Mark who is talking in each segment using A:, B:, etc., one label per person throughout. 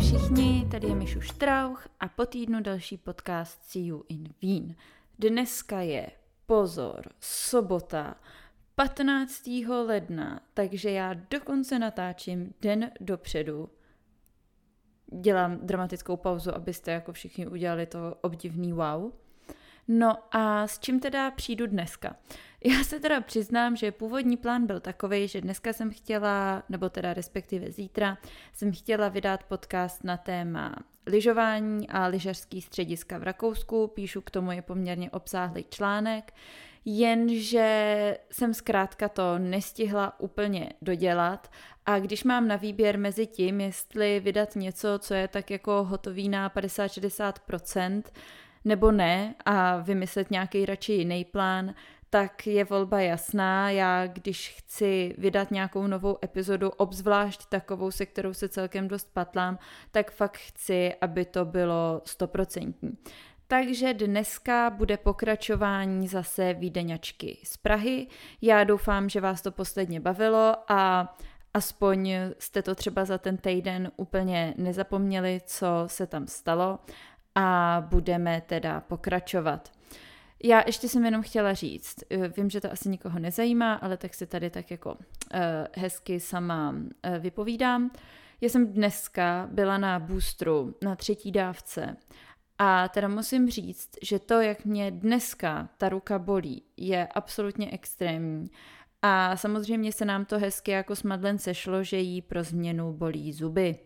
A: Všichni, tady je Mišu Štrauch a po týdnu další podcast See You in Wien. Dneska je, pozor, sobota, 15. ledna, takže já dokonce natáčím den dopředu. Dělám dramatickou pauzu, abyste jako všichni udělali to obdivný wow. No a s čím teda přijdu dneska? Já se teda přiznám, že původní plán byl takový, že dneska jsem chtěla, nebo teda respektive zítra, jsem chtěla vydat podcast na téma lyžování a lyžařský střediska v Rakousku. Píšu k tomu je poměrně obsáhlý článek, jenže jsem zkrátka to nestihla úplně dodělat a když mám na výběr mezi tím, jestli vydat něco, co je tak jako hotový na 50-60%, nebo ne a vymyslet nějaký radši jiný plán, tak je volba jasná. Já, když chci vydat nějakou novou epizodu, obzvlášť takovou, se kterou se celkem dost patlám, tak fakt chci, aby to bylo stoprocentní. Takže dneska bude pokračování zase výdeňačky z Prahy. Já doufám, že vás to posledně bavilo a aspoň jste to třeba za ten týden úplně nezapomněli, co se tam stalo a budeme teda pokračovat. Já ještě jsem jenom chtěla říct, eh, vím, že to asi nikoho nezajímá, ale tak se tady tak jako uh, hezky sama uh, vypovídám. Já jsem dneska byla na boostru, na třetí dávce a teda musím říct, že to, jak mě dneska ta ruka bolí, je absolutně extrémní. A samozřejmě se nám to hezky jako s Madlen sešlo, že jí pro změnu bolí zuby.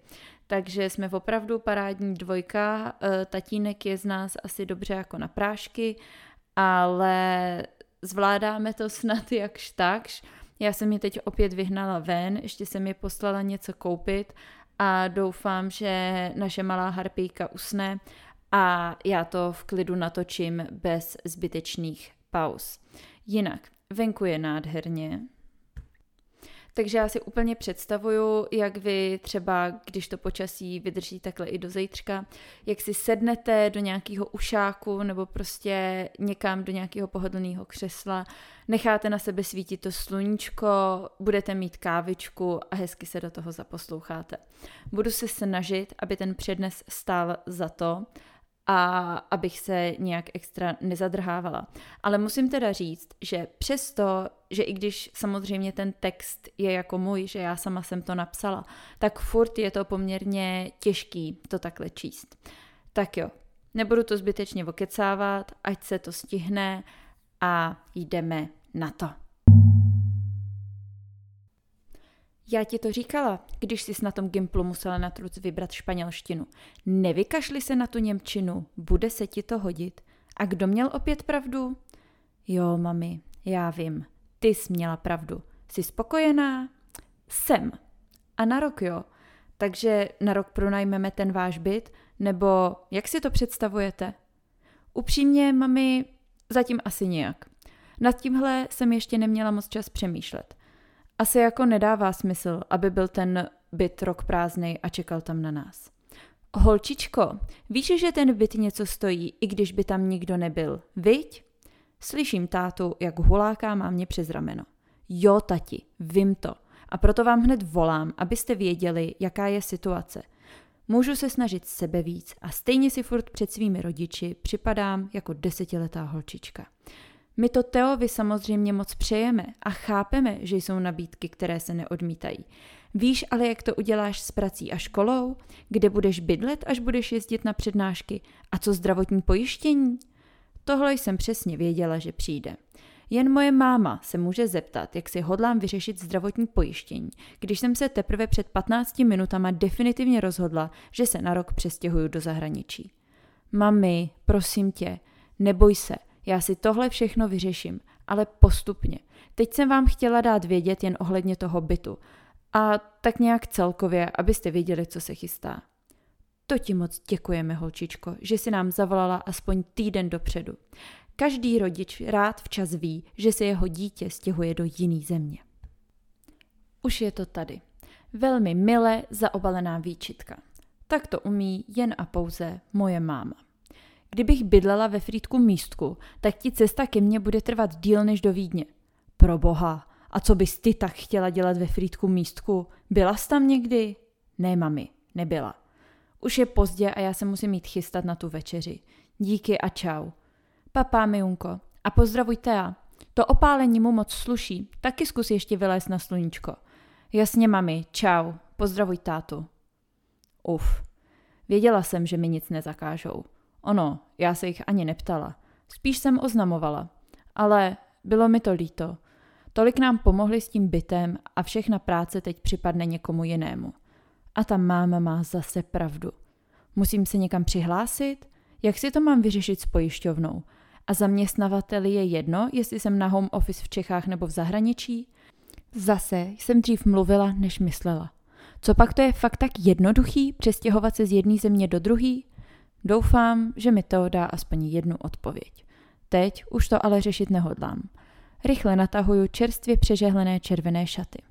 A: Takže jsme opravdu parádní dvojka, tatínek je z nás asi dobře jako na prášky ale zvládáme to snad jakž takž. Já jsem je teď opět vyhnala ven, ještě jsem je poslala něco koupit a doufám, že naše malá harpíka usne a já to v klidu natočím bez zbytečných pauz. Jinak, venku je nádherně, takže já si úplně představuju, jak vy třeba, když to počasí vydrží takhle i do zítřka, jak si sednete do nějakého ušáku nebo prostě někam do nějakého pohodlného křesla, necháte na sebe svítit to sluníčko, budete mít kávičku a hezky se do toho zaposloucháte. Budu se snažit, aby ten přednes stál za to a abych se nějak extra nezadrhávala. Ale musím teda říct, že přesto, že i když samozřejmě ten text je jako můj, že já sama jsem to napsala, tak furt je to poměrně těžký to takhle číst. Tak jo, nebudu to zbytečně okecávat, ať se to stihne a jdeme na to. Já ti to říkala, když jsi na tom Gimplu musela na truc vybrat španělštinu. Nevykašli se na tu němčinu, bude se ti to hodit. A kdo měl opět pravdu? Jo, mami, já vím, ty jsi měla pravdu. Jsi spokojená? Jsem. A na rok jo. Takže na rok pronajmeme ten váš byt? Nebo jak si to představujete? Upřímně, mami, zatím asi nějak. Nad tímhle jsem ještě neměla moc čas přemýšlet. Asi jako nedává smysl, aby byl ten byt rok prázdný a čekal tam na nás. Holčičko, víš, že ten byt něco stojí, i když by tam nikdo nebyl, viď? Slyším tátu, jak huláká mámě přes rameno. Jo, tati, vím to. A proto vám hned volám, abyste věděli, jaká je situace. Můžu se snažit sebe víc a stejně si furt před svými rodiči připadám jako desetiletá holčička. My to Teovi samozřejmě moc přejeme a chápeme, že jsou nabídky, které se neodmítají. Víš ale, jak to uděláš s prací a školou? Kde budeš bydlet, až budeš jezdit na přednášky? A co zdravotní pojištění? Tohle jsem přesně věděla, že přijde. Jen moje máma se může zeptat, jak si hodlám vyřešit zdravotní pojištění, když jsem se teprve před 15 minutama definitivně rozhodla, že se na rok přestěhuju do zahraničí. Mami, prosím tě, neboj se, já si tohle všechno vyřeším, ale postupně. Teď jsem vám chtěla dát vědět jen ohledně toho bytu. A tak nějak celkově, abyste věděli, co se chystá. To ti moc děkujeme, holčičko, že si nám zavolala aspoň týden dopředu. Každý rodič rád včas ví, že se jeho dítě stěhuje do jiný země. Už je to tady. Velmi milé zaobalená výčitka. Tak to umí jen a pouze moje máma. Kdybych bydlela ve Frýdku místku, tak ti cesta ke mně bude trvat díl než do Vídně. Pro boha, a co bys ty tak chtěla dělat ve Frýdku místku? Byla jsi tam někdy? Ne, mami, nebyla. Už je pozdě a já se musím jít chystat na tu večeři. Díky a čau. Papá, Mijunko. A pozdravuj Tea. To opálení mu moc sluší. Taky zkus ještě vylézt na sluníčko. Jasně, mami. Čau. Pozdravuj tátu. Uf. Věděla jsem, že mi nic nezakážou. Ono, já se jich ani neptala. Spíš jsem oznamovala. Ale bylo mi to líto. Tolik nám pomohli s tím bytem a všechna práce teď připadne někomu jinému. A ta máma má zase pravdu. Musím se někam přihlásit? Jak si to mám vyřešit s pojišťovnou? A zaměstnavateli je jedno, jestli jsem na home office v Čechách nebo v zahraničí? Zase jsem dřív mluvila, než myslela. Co pak to je fakt tak jednoduchý přestěhovat se z jedné země do druhé? Doufám, že mi to dá aspoň jednu odpověď. Teď už to ale řešit nehodlám. Rychle natahuju čerstvě přežehlené červené šaty.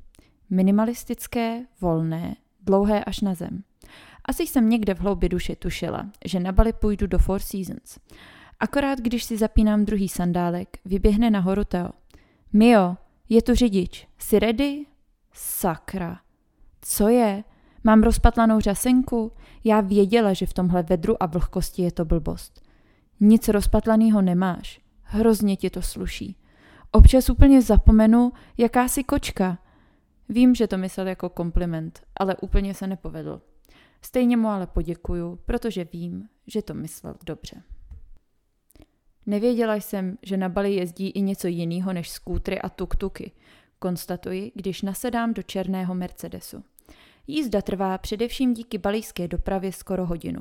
A: Minimalistické, volné, dlouhé až na zem. Asi jsem někde v hloubi duše tušila, že na Bali půjdu do Four Seasons. Akorát když si zapínám druhý sandálek, vyběhne nahoru Teo. Mio, je tu řidič, jsi ready? Sakra. Co je? Mám rozpatlanou řasenku? Já věděla, že v tomhle vedru a vlhkosti je to blbost. Nic rozpatlaného nemáš. Hrozně ti to sluší. Občas úplně zapomenu, jaká si kočka. Vím, že to myslel jako kompliment, ale úplně se nepovedl. Stejně mu ale poděkuju, protože vím, že to myslel dobře. Nevěděla jsem, že na Bali jezdí i něco jiného než skútry a tuktuky, konstatuji, když nasedám do černého Mercedesu. Jízda trvá především díky balijské dopravě skoro hodinu.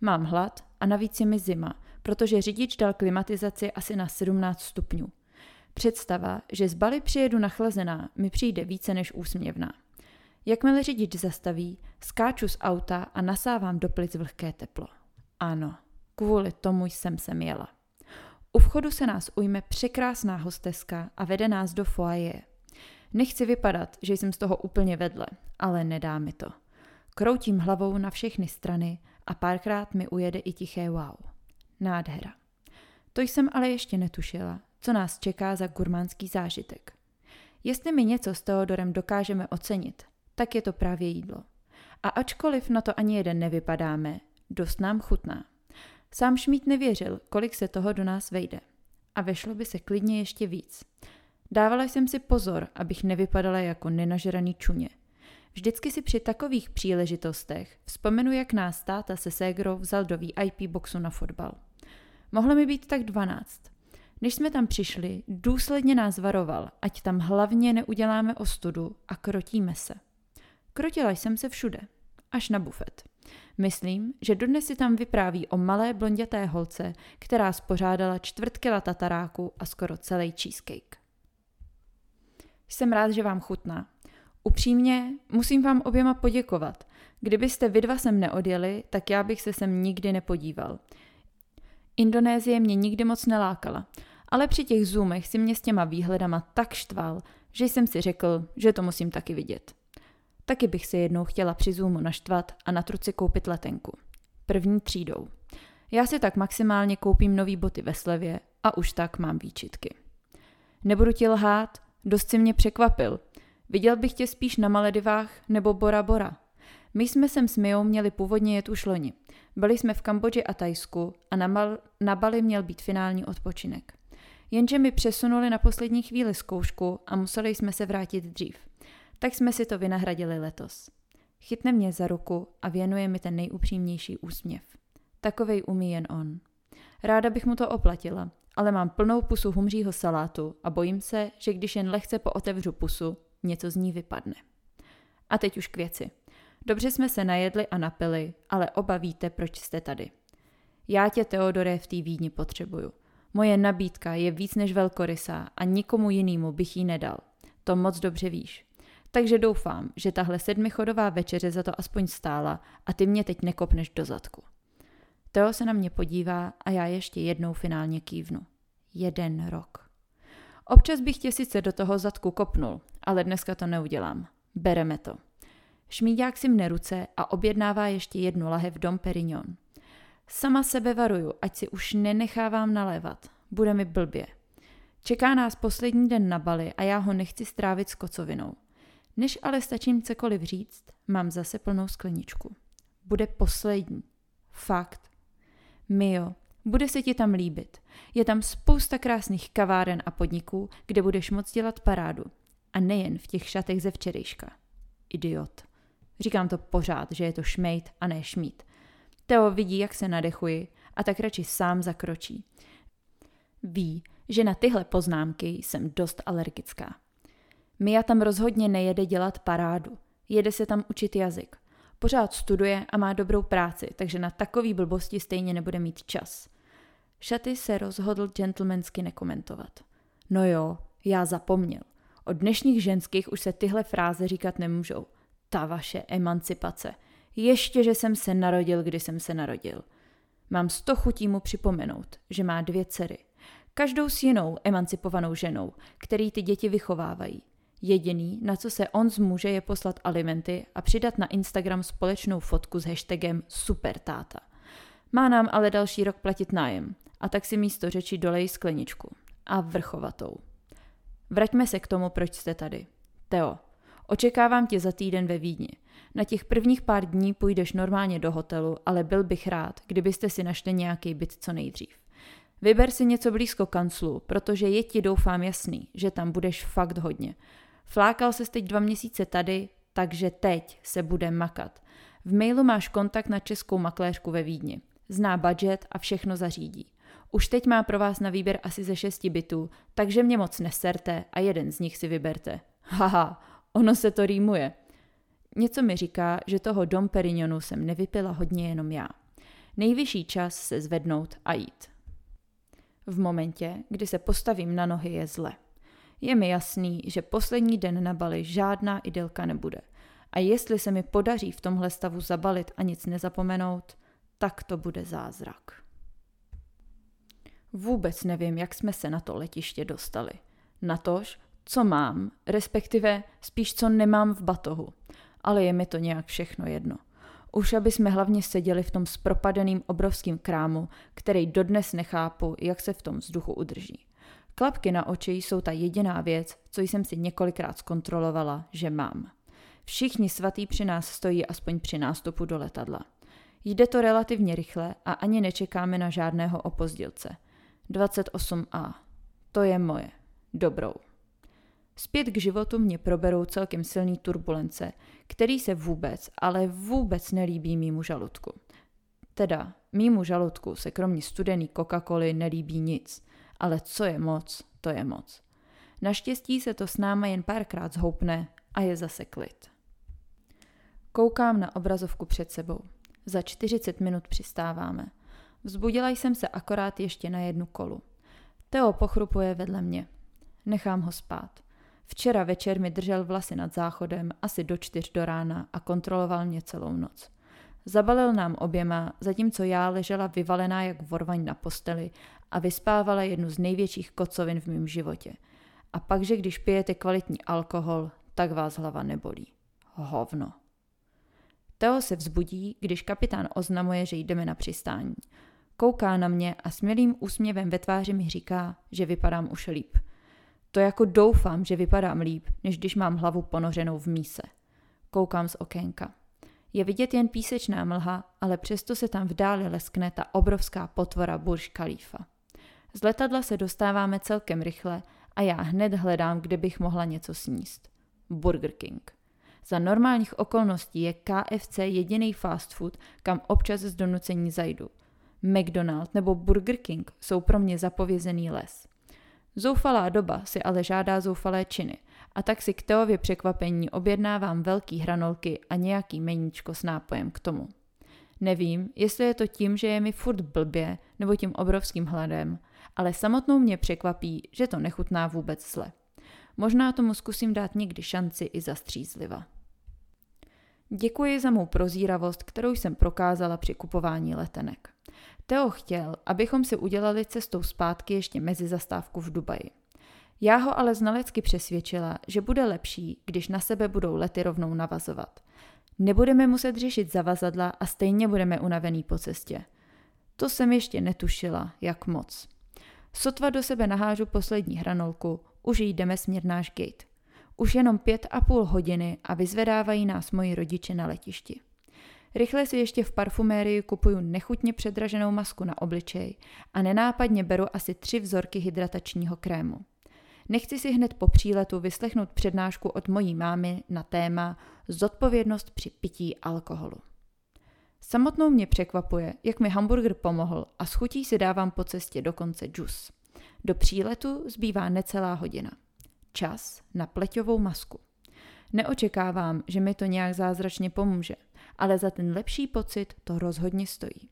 A: Mám hlad a navíc je mi zima, protože řidič dal klimatizaci asi na 17 stupňů. Představa, že z Bali přijedu nachlazená, mi přijde více než úsměvná. Jakmile řidič zastaví, skáču z auta a nasávám do plic vlhké teplo. Ano, kvůli tomu jsem sem jela. U vchodu se nás ujme překrásná hosteska a vede nás do foaje. Nechci vypadat, že jsem z toho úplně vedle, ale nedá mi to. Kroutím hlavou na všechny strany a párkrát mi ujede i tiché wow. Nádhera. To jsem ale ještě netušila, co nás čeká za gurmánský zážitek. Jestli mi něco s Teodorem dokážeme ocenit, tak je to právě jídlo. A ačkoliv na to ani jeden nevypadáme, dost nám chutná. Sám Šmít nevěřil, kolik se toho do nás vejde. A vešlo by se klidně ještě víc. Dávala jsem si pozor, abych nevypadala jako nenažraný čuně. Vždycky si při takových příležitostech vzpomenu, jak nás táta se ségrou vzal do VIP boxu na fotbal. Mohlo mi být tak 12. Než jsme tam přišli, důsledně nás varoval, ať tam hlavně neuděláme ostudu a krotíme se. Krotila jsem se všude, až na bufet. Myslím, že dodnes si tam vypráví o malé blonděté holce, která spořádala čtvrt kila tataráku a skoro celý cheesecake. Jsem rád, že vám chutná. Upřímně, musím vám oběma poděkovat. Kdybyste vy dva sem neodjeli, tak já bych se sem nikdy nepodíval. Indonésie mě nikdy moc nelákala, ale při těch zoomech si mě s těma výhledama tak štval, že jsem si řekl, že to musím taky vidět. Taky bych se jednou chtěla při Zoomu naštvat a na truci koupit letenku. První třídou. Já si tak maximálně koupím nový boty ve slevě a už tak mám výčitky. Nebudu ti lhát, dost si mě překvapil. Viděl bych tě spíš na Maledivách nebo Bora Bora. My jsme sem s Mijou měli původně jet už loni. Byli jsme v Kambodži a Tajsku a na, Mal- na Bali měl být finální odpočinek. Jenže mi přesunuli na poslední chvíli zkoušku a museli jsme se vrátit dřív tak jsme si to vynahradili letos. Chytne mě za ruku a věnuje mi ten nejupřímnější úsměv. Takovej umí jen on. Ráda bych mu to oplatila, ale mám plnou pusu humřího salátu a bojím se, že když jen lehce pootevřu pusu, něco z ní vypadne. A teď už k věci. Dobře jsme se najedli a napili, ale oba víte, proč jste tady. Já tě, Teodore, v té Vídni potřebuju. Moje nabídka je víc než velkorysá a nikomu jinému bych ji nedal. To moc dobře víš. Takže doufám, že tahle sedmichodová večeře za to aspoň stála a ty mě teď nekopneš do zadku. Teo se na mě podívá a já ještě jednou finálně kývnu. Jeden rok. Občas bych tě sice do toho zadku kopnul, ale dneska to neudělám. Bereme to. Šmíďák si mne ruce a objednává ještě jednu lahev Dom Perignon. Sama sebe varuju, ať si už nenechávám nalévat. Bude mi blbě. Čeká nás poslední den na Bali a já ho nechci strávit s kocovinou. Než ale stačím cokoliv říct, mám zase plnou skleničku. bude poslední. Fakt. Mio, bude se ti tam líbit. Je tam spousta krásných kaváren a podniků, kde budeš moc dělat parádu. A nejen v těch šatech ze včerejška. Idiot. Říkám to pořád, že je to šmejt a ne šmít. Teo vidí, jak se nadechuji a tak radši sám zakročí. Ví, že na tyhle poznámky jsem dost alergická. Mia tam rozhodně nejede dělat parádu. Jede se tam učit jazyk. Pořád studuje a má dobrou práci, takže na takový blbosti stejně nebude mít čas. Šaty se rozhodl gentlemansky nekomentovat. No jo, já zapomněl. Od dnešních ženských už se tyhle fráze říkat nemůžou. Ta vaše emancipace. Ještě, že jsem se narodil, kdy jsem se narodil. Mám sto chutí mu připomenout, že má dvě dcery. Každou s jinou emancipovanou ženou, který ty děti vychovávají. Jediný, na co se on zmůže, je poslat alimenty a přidat na Instagram společnou fotku s hashtagem supertáta. Má nám ale další rok platit nájem a tak si místo řeči dolej skleničku. A vrchovatou. Vraťme se k tomu, proč jste tady. Teo, očekávám tě za týden ve Vídni. Na těch prvních pár dní půjdeš normálně do hotelu, ale byl bych rád, kdybyste si našli nějaký byt co nejdřív. Vyber si něco blízko kanclu, protože je ti doufám jasný, že tam budeš fakt hodně. Flákal se teď dva měsíce tady, takže teď se bude makat. V mailu máš kontakt na českou makléřku ve Vídni. Zná budget a všechno zařídí. Už teď má pro vás na výběr asi ze šesti bytů, takže mě moc neserte a jeden z nich si vyberte. Haha, ono se to rýmuje. Něco mi říká, že toho Dom Perignonu jsem nevypila hodně jenom já. Nejvyšší čas se zvednout a jít. V momentě, kdy se postavím na nohy, je zle. Je mi jasný, že poslední den na Bali žádná idylka nebude. A jestli se mi podaří v tomhle stavu zabalit a nic nezapomenout, tak to bude zázrak. Vůbec nevím, jak jsme se na to letiště dostali. Natož, co mám, respektive spíš co nemám v batohu. Ale je mi to nějak všechno jedno. Už aby jsme hlavně seděli v tom spropadeným obrovským krámu, který dodnes nechápu, jak se v tom vzduchu udrží. Klapky na oči jsou ta jediná věc, co jsem si několikrát zkontrolovala, že mám. Všichni svatý při nás stojí aspoň při nástupu do letadla. Jde to relativně rychle a ani nečekáme na žádného opozdilce. 28a. To je moje. Dobrou. Zpět k životu mě proberou celkem silný turbulence, který se vůbec, ale vůbec nelíbí mýmu žaludku. Teda, mýmu žaludku se kromě studený Coca-Coly nelíbí nic, ale co je moc, to je moc. Naštěstí se to s náma jen párkrát zhoupne a je zase klid. Koukám na obrazovku před sebou. Za 40 minut přistáváme. Vzbudila jsem se akorát ještě na jednu kolu. Teo pochrupuje vedle mě. Nechám ho spát. Včera večer mi držel vlasy nad záchodem asi do čtyř do rána a kontroloval mě celou noc. Zabalil nám oběma, zatímco já ležela vyvalená jak vorvaň na posteli a vyspávala jednu z největších kocovin v mém životě. A pak, že když pijete kvalitní alkohol, tak vás hlava nebolí. Hovno. Teo se vzbudí, když kapitán oznamuje, že jdeme na přistání. Kouká na mě a smělým úsměvem ve tváři mi říká, že vypadám už líp. To jako doufám, že vypadám líp, než když mám hlavu ponořenou v míse. Koukám z okénka. Je vidět jen písečná mlha, ale přesto se tam v dáli leskne ta obrovská potvora Burj Khalifa. Z letadla se dostáváme celkem rychle a já hned hledám, kde bych mohla něco sníst. Burger King. Za normálních okolností je KFC jediný fast food, kam občas z donucení zajdu. McDonald nebo Burger King jsou pro mě zapovězený les. Zoufalá doba si ale žádá zoufalé činy a tak si k Teově překvapení objednávám velký hranolky a nějaký meníčko s nápojem k tomu. Nevím, jestli je to tím, že je mi furt blbě nebo tím obrovským hladem, ale samotnou mě překvapí, že to nechutná vůbec zle. Možná tomu zkusím dát někdy šanci i zastřízliva. Děkuji za mou prozíravost, kterou jsem prokázala při kupování letenek. Teo chtěl, abychom si udělali cestou zpátky ještě mezi zastávku v Dubaji. Já ho ale znalecky přesvědčila, že bude lepší, když na sebe budou lety rovnou navazovat. Nebudeme muset řešit zavazadla a stejně budeme unavený po cestě. To jsem ještě netušila, jak moc. Sotva do sebe nahážu poslední hranolku, už jdeme směr náš gate. Už jenom pět a půl hodiny a vyzvedávají nás moji rodiče na letišti. Rychle si ještě v parfumérii kupuju nechutně předraženou masku na obličej a nenápadně beru asi tři vzorky hydratačního krému. Nechci si hned po příletu vyslechnout přednášku od mojí mámy na téma zodpovědnost při pití alkoholu. Samotnou mě překvapuje, jak mi hamburger pomohl a s chutí si dávám po cestě dokonce džus. Do příletu zbývá necelá hodina. Čas na pleťovou masku. Neočekávám, že mi to nějak zázračně pomůže, ale za ten lepší pocit to rozhodně stojí.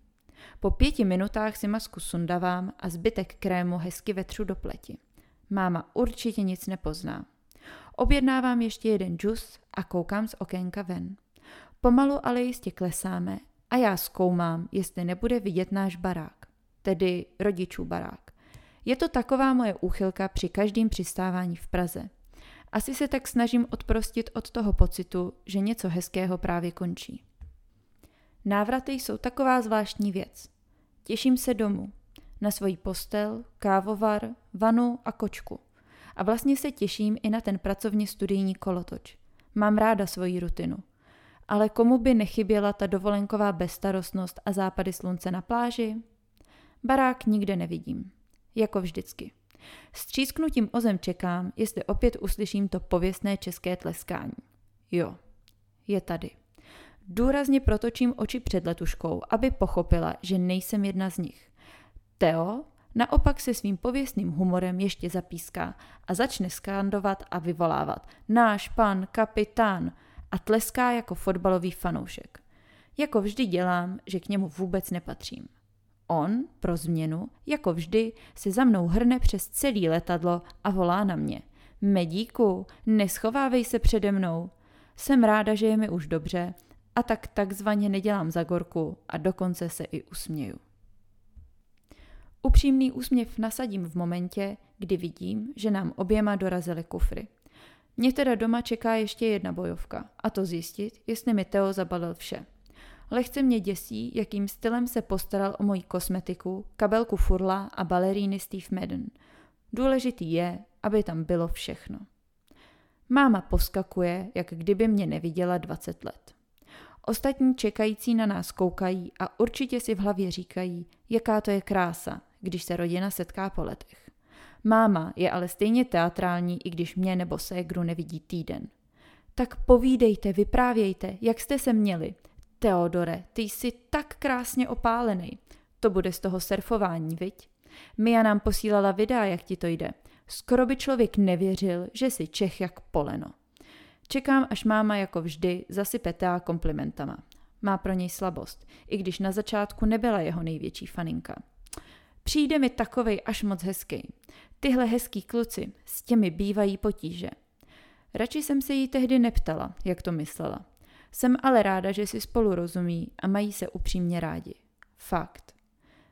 A: Po pěti minutách si masku sundavám a zbytek krému hezky vetřu do pleti. Máma určitě nic nepozná. Objednávám ještě jeden džus a koukám z okénka ven. Pomalu ale jistě klesáme a já zkoumám, jestli nebude vidět náš barák, tedy rodičů barák. Je to taková moje úchylka při každém přistávání v Praze. Asi se tak snažím odprostit od toho pocitu, že něco hezkého právě končí. Návraty jsou taková zvláštní věc. Těším se domů. Na svoji postel, kávovar, vanu a kočku. A vlastně se těším i na ten pracovně studijní kolotoč. Mám ráda svoji rutinu. Ale komu by nechyběla ta dovolenková bezstarostnost a západy slunce na pláži? Barák nikde nevidím. Jako vždycky. S třísknutím o zem čekám, jestli opět uslyším to pověstné české tleskání. Jo, je tady. Důrazně protočím oči před letuškou, aby pochopila, že nejsem jedna z nich. Teo naopak se svým pověstným humorem ještě zapíská a začne skandovat a vyvolávat. Náš pan kapitán a tleská jako fotbalový fanoušek. Jako vždy dělám, že k němu vůbec nepatřím. On, pro změnu, jako vždy, se za mnou hrne přes celý letadlo a volá na mě. Medíku, neschovávej se přede mnou. Jsem ráda, že je mi už dobře a tak takzvaně nedělám za gorku a dokonce se i usměju. Upřímný úsměv nasadím v momentě, kdy vidím, že nám oběma dorazily kufry. Mě teda doma čeká ještě jedna bojovka, a to zjistit, jestli mi Teo zabalil vše. Lehce mě děsí, jakým stylem se postaral o moji kosmetiku, kabelku furla a baleríny Steve Madden. Důležitý je, aby tam bylo všechno. Máma poskakuje, jak kdyby mě neviděla 20 let. Ostatní čekající na nás koukají a určitě si v hlavě říkají, jaká to je krása, když se rodina setká po letech. Máma je ale stejně teatrální, i když mě nebo ségru nevidí týden. Tak povídejte, vyprávějte, jak jste se měli. Teodore, ty jsi tak krásně opálený. To bude z toho surfování, viď? Mia nám posílala videa, jak ti to jde. Skoro by člověk nevěřil, že jsi Čech jak poleno. Čekám, až máma jako vždy zasype Tea komplimentama. Má pro něj slabost, i když na začátku nebyla jeho největší faninka. Přijde mi takovej až moc hezký. Tyhle hezký kluci, s těmi bývají potíže. Radši jsem se jí tehdy neptala, jak to myslela. Jsem ale ráda, že si spolu rozumí a mají se upřímně rádi. Fakt.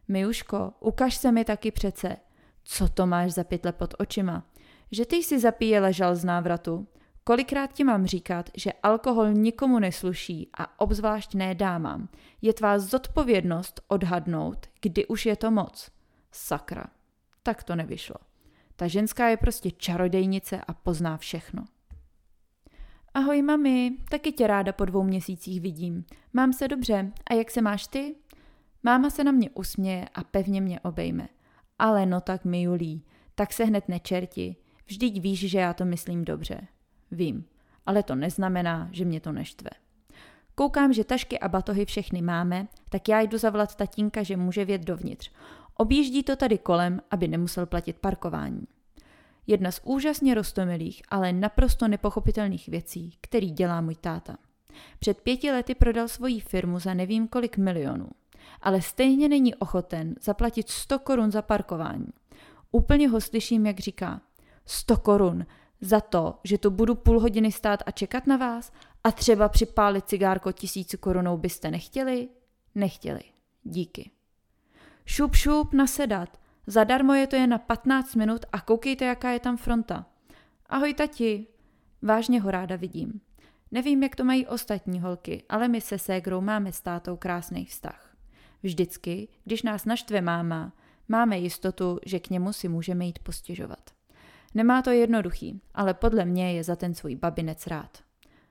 A: Mijuško, ukaž se mi taky přece. Co to máš za pytle pod očima? Že ty jsi zapíjela žal z návratu? Kolikrát ti mám říkat, že alkohol nikomu nesluší a obzvlášť ne dámám. Je tvá zodpovědnost odhadnout, kdy už je to moc. Sakra. Tak to nevyšlo. Ta ženská je prostě čarodejnice a pozná všechno. Ahoj mami, taky tě ráda po dvou měsících vidím. Mám se dobře, a jak se máš ty? Máma se na mě usměje a pevně mě obejme. Ale no tak mi Julí, tak se hned nečerti. Vždyť víš, že já to myslím dobře. Vím, ale to neznamená, že mě to neštve. Koukám, že tašky a batohy všechny máme, tak já jdu zavolat tatínka, že může vět dovnitř. Objíždí to tady kolem, aby nemusel platit parkování. Jedna z úžasně rostomilých, ale naprosto nepochopitelných věcí, který dělá můj táta. Před pěti lety prodal svoji firmu za nevím kolik milionů, ale stejně není ochoten zaplatit 100 korun za parkování. Úplně ho slyším, jak říká, 100 korun za to, že to budu půl hodiny stát a čekat na vás a třeba připálit cigárko tisíci korunou byste nechtěli? Nechtěli. Díky. Šup šup nasedat. Zadarmo je to jen na 15 minut a koukejte, jaká je tam fronta. Ahoj tati. Vážně ho ráda vidím. Nevím, jak to mají ostatní holky, ale my se ségrou máme s tátou krásný vztah. Vždycky, když nás naštve máma, máme jistotu, že k němu si můžeme jít postěžovat. Nemá to jednoduchý, ale podle mě je za ten svůj babinec rád.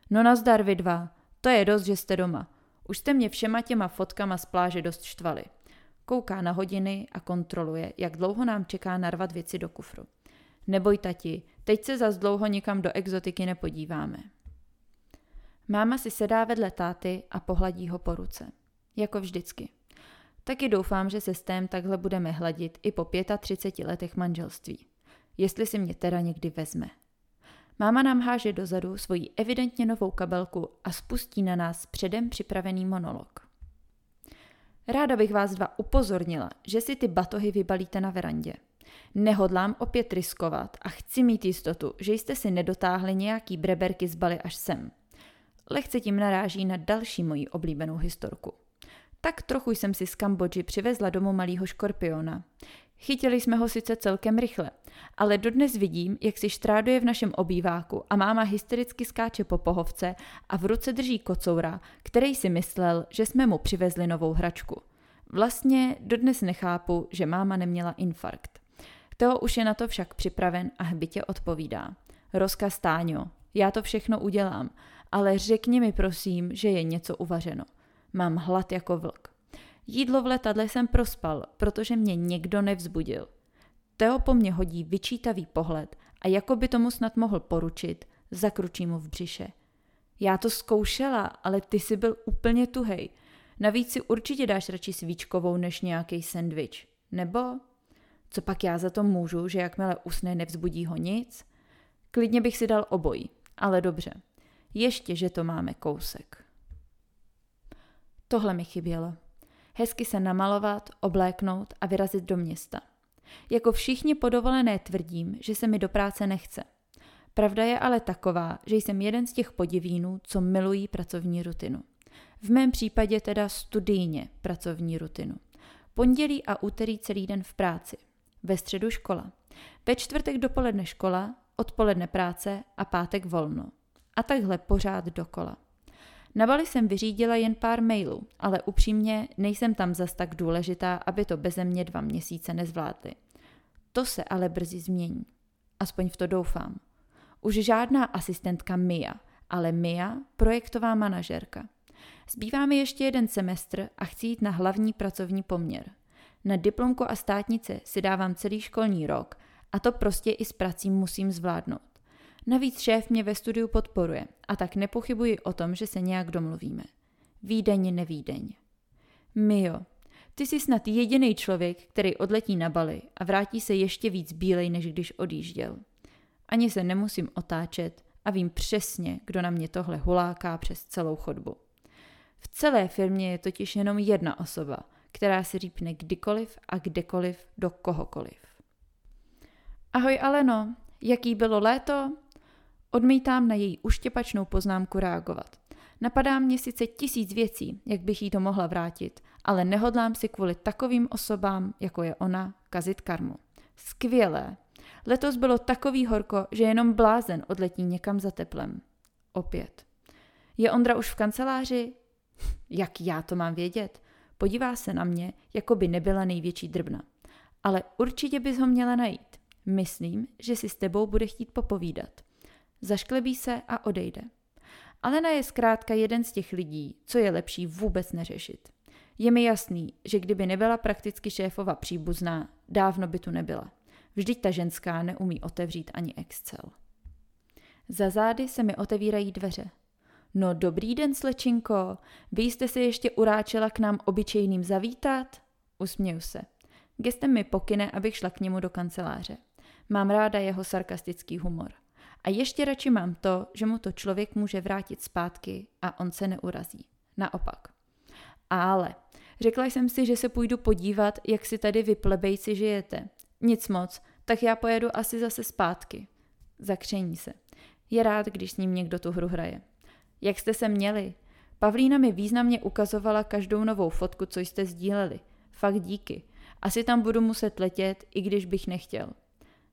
A: No nazdar vy dva, to je dost, že jste doma. Už jste mě všema těma fotkama z pláže dost štvali. Kouká na hodiny a kontroluje, jak dlouho nám čeká narvat věci do kufru. Neboj tati, teď se zas dlouho nikam do exotiky nepodíváme. Máma si sedá vedle táty a pohladí ho po ruce. Jako vždycky. Taky doufám, že se s tém takhle budeme hladit i po 35 letech manželství. Jestli si mě teda někdy vezme. Máma nám háže dozadu svoji evidentně novou kabelku a spustí na nás předem připravený monolog. Ráda bych vás dva upozornila, že si ty batohy vybalíte na verandě. Nehodlám opět riskovat a chci mít jistotu, že jste si nedotáhli nějaký breberky z Bali až sem. Lehce tím naráží na další moji oblíbenou historku. Tak trochu jsem si z Kambodži přivezla domů malýho škorpiona. Chytili jsme ho sice celkem rychle, ale dodnes vidím, jak si štráduje v našem obýváku a máma hystericky skáče po pohovce a v ruce drží kocoura, který si myslel, že jsme mu přivezli novou hračku. Vlastně dodnes nechápu, že máma neměla infarkt. Teo už je na to však připraven a hbitě odpovídá. Rozkaz Táňo, já to všechno udělám, ale řekni mi prosím, že je něco uvařeno. Mám hlad jako vlk. Jídlo v letadle jsem prospal, protože mě někdo nevzbudil. Teo po mně hodí vyčítavý pohled a jako by tomu snad mohl poručit, zakručí mu v břiše. Já to zkoušela, ale ty jsi byl úplně tuhej. Navíc si určitě dáš radši svíčkovou než nějaký sendvič. Nebo? Co pak já za to můžu, že jakmile usne, nevzbudí ho nic? Klidně bych si dal obojí, ale dobře. Ještě, že to máme kousek. Tohle mi chybělo. Hezky se namalovat, obléknout a vyrazit do města. Jako všichni podovolené tvrdím, že se mi do práce nechce. Pravda je ale taková, že jsem jeden z těch podivínů, co milují pracovní rutinu. V mém případě teda studijně pracovní rutinu. Pondělí a úterý celý den v práci. Ve středu škola. Ve čtvrtek dopoledne škola, odpoledne práce a pátek volno. A takhle pořád dokola. Na Bali jsem vyřídila jen pár mailů, ale upřímně nejsem tam zas tak důležitá, aby to beze mě dva měsíce nezvládli. To se ale brzy změní. Aspoň v to doufám. Už žádná asistentka Mia, ale Mia projektová manažerka. Zbývá mi ještě jeden semestr a chci jít na hlavní pracovní poměr. Na diplomku a státnice si dávám celý školní rok a to prostě i s prací musím zvládnout. Navíc šéf mě ve studiu podporuje a tak nepochybuji o tom, že se nějak domluvíme. Výdeň nevýdeň. Mio, ty jsi snad jediný člověk, který odletí na Bali a vrátí se ještě víc bílej, než když odjížděl. Ani se nemusím otáčet a vím přesně, kdo na mě tohle huláká přes celou chodbu. V celé firmě je totiž jenom jedna osoba, která si řípne kdykoliv a kdekoliv do kohokoliv. Ahoj Aleno, jaký bylo léto? Odmítám na její uštěpačnou poznámku reagovat. Napadá mě sice tisíc věcí, jak bych jí to mohla vrátit, ale nehodlám si kvůli takovým osobám, jako je ona, kazit karmu. Skvělé. Letos bylo takový horko, že jenom blázen odletí někam za teplem. Opět. Je Ondra už v kanceláři? Jak já to mám vědět? Podívá se na mě, jako by nebyla největší drbna. Ale určitě bys ho měla najít. Myslím, že si s tebou bude chtít popovídat. Zašklebí se a odejde. Alena je zkrátka jeden z těch lidí, co je lepší vůbec neřešit. Je mi jasný, že kdyby nebyla prakticky šéfova příbuzná, dávno by tu nebyla. Vždyť ta ženská neumí otevřít ani Excel. Za zády se mi otevírají dveře. No dobrý den, slečinko, vy jste se ještě uráčela k nám obyčejným zavítat? Usměju se. Gestem mi pokyne, abych šla k němu do kanceláře. Mám ráda jeho sarkastický humor. A ještě radši mám to, že mu to člověk může vrátit zpátky a on se neurazí. Naopak. Ale řekla jsem si, že se půjdu podívat, jak si tady vy plebejci žijete. Nic moc, tak já pojedu asi zase zpátky. Zakření se. Je rád, když s ním někdo tu hru hraje. Jak jste se měli? Pavlína mi významně ukazovala každou novou fotku, co jste sdíleli. Fakt díky. Asi tam budu muset letět, i když bych nechtěl.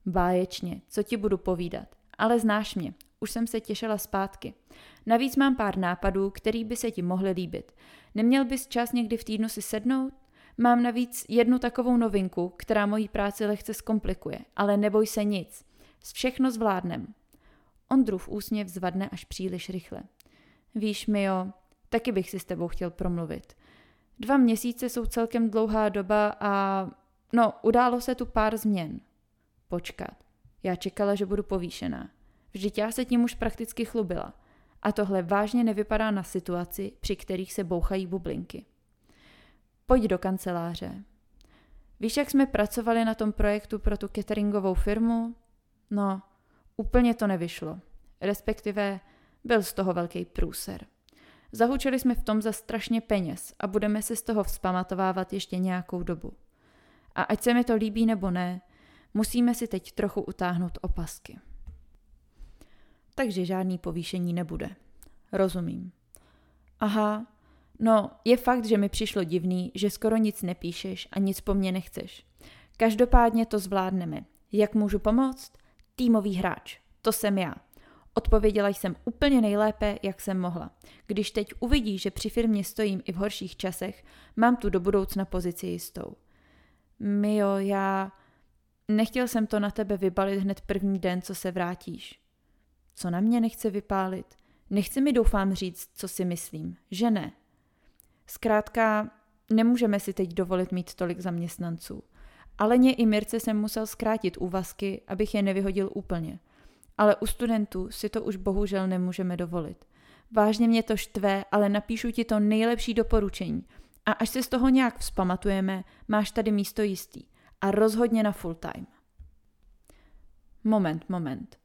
A: Báječně, co ti budu povídat. Ale znáš mě, už jsem se těšila zpátky. Navíc mám pár nápadů, který by se ti mohly líbit. Neměl bys čas někdy v týdnu si sednout? Mám navíc jednu takovou novinku, která moji práci lehce zkomplikuje, ale neboj se nic. S všechno zvládnem. Ondrův úsměv zvadne až příliš rychle. Víš, Mio, taky bych si s tebou chtěl promluvit. Dva měsíce jsou celkem dlouhá doba a no, událo se tu pár změn. Počkat, já čekala, že budu povýšená. Vždyť já se tím už prakticky chlubila. A tohle vážně nevypadá na situaci, při kterých se bouchají bublinky. Pojď do kanceláře. Víš, jak jsme pracovali na tom projektu pro tu cateringovou firmu? No, úplně to nevyšlo. Respektive byl z toho velký průser. Zahučili jsme v tom za strašně peněz a budeme se z toho vzpamatovávat ještě nějakou dobu. A ať se mi to líbí nebo ne, musíme si teď trochu utáhnout opasky. Takže žádný povýšení nebude. Rozumím. Aha, no je fakt, že mi přišlo divný, že skoro nic nepíšeš a nic po mně nechceš. Každopádně to zvládneme. Jak můžu pomoct? Týmový hráč. To jsem já. Odpověděla jsem úplně nejlépe, jak jsem mohla. Když teď uvidí, že při firmě stojím i v horších časech, mám tu do budoucna pozici jistou. Mio, já... Nechtěl jsem to na tebe vybalit hned první den, co se vrátíš. Co na mě nechce vypálit? Nechci mi doufám říct, co si myslím, že ne. Zkrátka, nemůžeme si teď dovolit mít tolik zaměstnanců. Aleně i Mirce jsem musel zkrátit úvazky, abych je nevyhodil úplně. Ale u studentů si to už bohužel nemůžeme dovolit. Vážně mě to štve, ale napíšu ti to nejlepší doporučení. A až se z toho nějak vzpamatujeme, máš tady místo jistý. A rozhodně na full time. Moment, moment.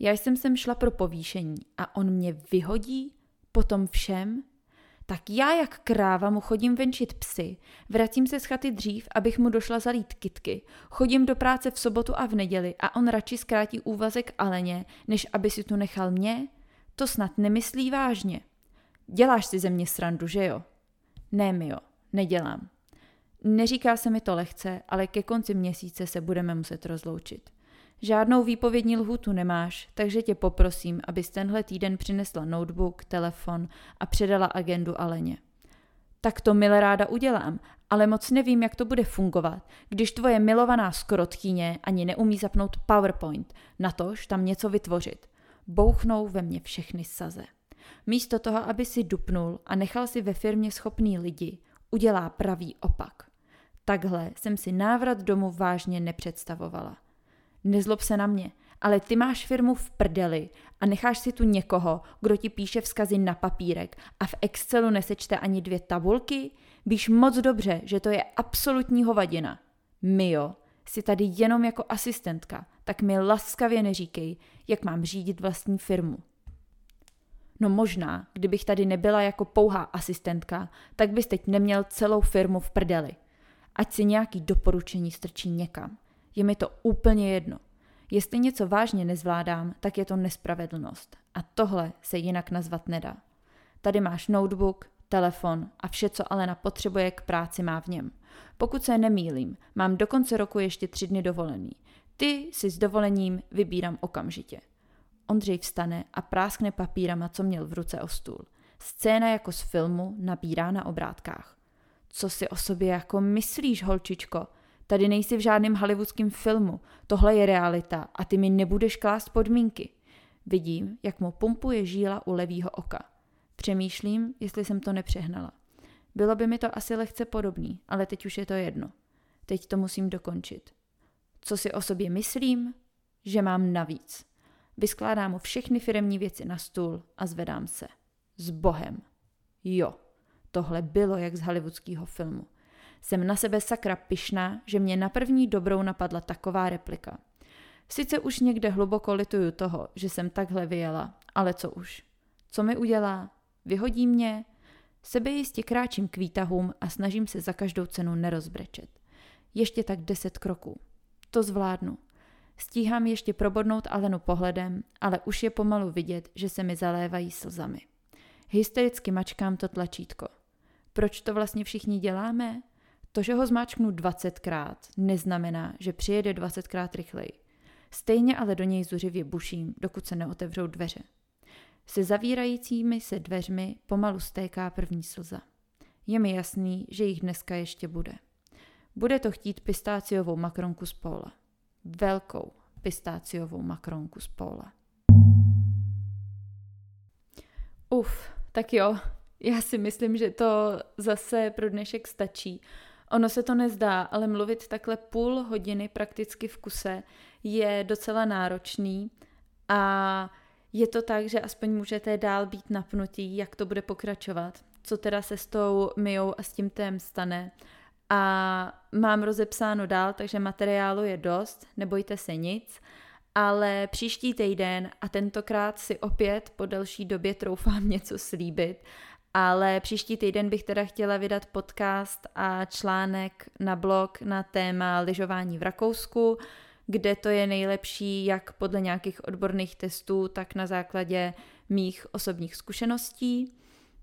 A: Já jsem sem šla pro povýšení a on mě vyhodí po tom všem? Tak já jak kráva mu chodím venčit psy, vracím se z chaty dřív, abych mu došla zalít kitky, chodím do práce v sobotu a v neděli a on radši zkrátí úvazek Aleně, než aby si tu nechal mě? To snad nemyslí vážně. Děláš si ze mě srandu, že jo? Ne, mi jo, nedělám. Neříká se mi to lehce, ale ke konci měsíce se budeme muset rozloučit. Žádnou výpovědní lhutu nemáš, takže tě poprosím, abys tenhle týden přinesla notebook, telefon a předala agendu Aleně. Tak to milé ráda udělám, ale moc nevím, jak to bude fungovat, když tvoje milovaná skrotkyně ani neumí zapnout PowerPoint, natož tam něco vytvořit. Bouchnou ve mně všechny saze. Místo toho, aby si dupnul a nechal si ve firmě schopný lidi, udělá pravý opak. Takhle jsem si návrat domů vážně nepředstavovala. Nezlob se na mě, ale ty máš firmu v prdeli a necháš si tu někoho, kdo ti píše vzkazy na papírek a v Excelu nesečte ani dvě tabulky? Víš moc dobře, že to je absolutní hovadina. Mio, jsi tady jenom jako asistentka, tak mi laskavě neříkej, jak mám řídit vlastní firmu. No možná, kdybych tady nebyla jako pouhá asistentka, tak bys teď neměl celou firmu v prdeli. Ať si nějaký doporučení strčí někam. Je mi to úplně jedno. Jestli něco vážně nezvládám, tak je to nespravedlnost. A tohle se jinak nazvat nedá. Tady máš notebook, telefon a vše, co Alena potřebuje k práci má v něm. Pokud se nemýlím, mám do konce roku ještě tři dny dovolený. Ty si s dovolením vybírám okamžitě. Ondřej vstane a práskne papírama, co měl v ruce o stůl. Scéna jako z filmu nabírá na obrátkách. Co si o sobě jako myslíš, holčičko? Tady nejsi v žádném hollywoodském filmu. Tohle je realita a ty mi nebudeš klást podmínky. Vidím, jak mu pumpuje žíla u levýho oka. Přemýšlím, jestli jsem to nepřehnala. Bylo by mi to asi lehce podobný, ale teď už je to jedno. Teď to musím dokončit. Co si o sobě myslím? Že mám navíc. Vyskládám mu všechny firemní věci na stůl a zvedám se. S Bohem. Jo, tohle bylo jak z hollywoodského filmu. Jsem na sebe sakra pyšná, že mě na první dobrou napadla taková replika. Sice už někde hluboko lituju toho, že jsem takhle vyjela, ale co už. Co mi udělá? Vyhodí mě? Sebejistě kráčím k výtahům a snažím se za každou cenu nerozbrečet. Ještě tak deset kroků. To zvládnu. Stíhám ještě probodnout Alenu pohledem, ale už je pomalu vidět, že se mi zalévají slzami. Hystericky mačkám to tlačítko. Proč to vlastně všichni děláme? To, že ho zmáčknu 20krát, neznamená, že přijede 20krát rychleji. Stejně ale do něj zuřivě buším, dokud se neotevřou dveře. Se zavírajícími se dveřmi pomalu stéká první slza. Je mi jasný, že jich dneska ještě bude. Bude to chtít pistáciovou makronku z póla. Velkou pistáciovou makronku z póla. Uf, tak jo, já si myslím, že to zase pro dnešek stačí. Ono se to nezdá, ale mluvit takhle půl hodiny prakticky v kuse je docela náročný a je to tak, že aspoň můžete dál být napnutí, jak to bude pokračovat, co teda se s tou myjou a s tím tém stane. A mám rozepsáno dál, takže materiálu je dost, nebojte se nic, ale příští týden a tentokrát si opět po delší době troufám něco slíbit, ale příští týden bych teda chtěla vydat podcast a článek na blog na téma lyžování v Rakousku, kde to je nejlepší jak podle nějakých odborných testů, tak na základě mých osobních zkušeností.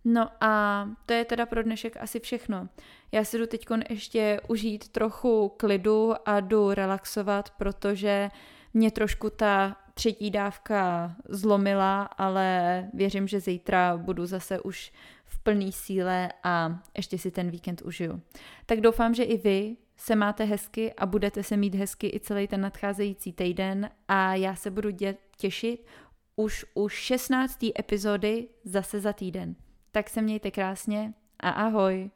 A: No a to je teda pro dnešek asi všechno. Já si jdu teď ještě užít trochu klidu a jdu relaxovat, protože mě trošku ta třetí dávka zlomila, ale věřím, že zítra budu zase už v plné síle a ještě si ten víkend užiju. Tak doufám, že i vy se máte hezky a budete se mít hezky i celý ten nadcházející týden a já se budu dě- těšit už u 16. epizody zase za týden. Tak se mějte krásně a ahoj!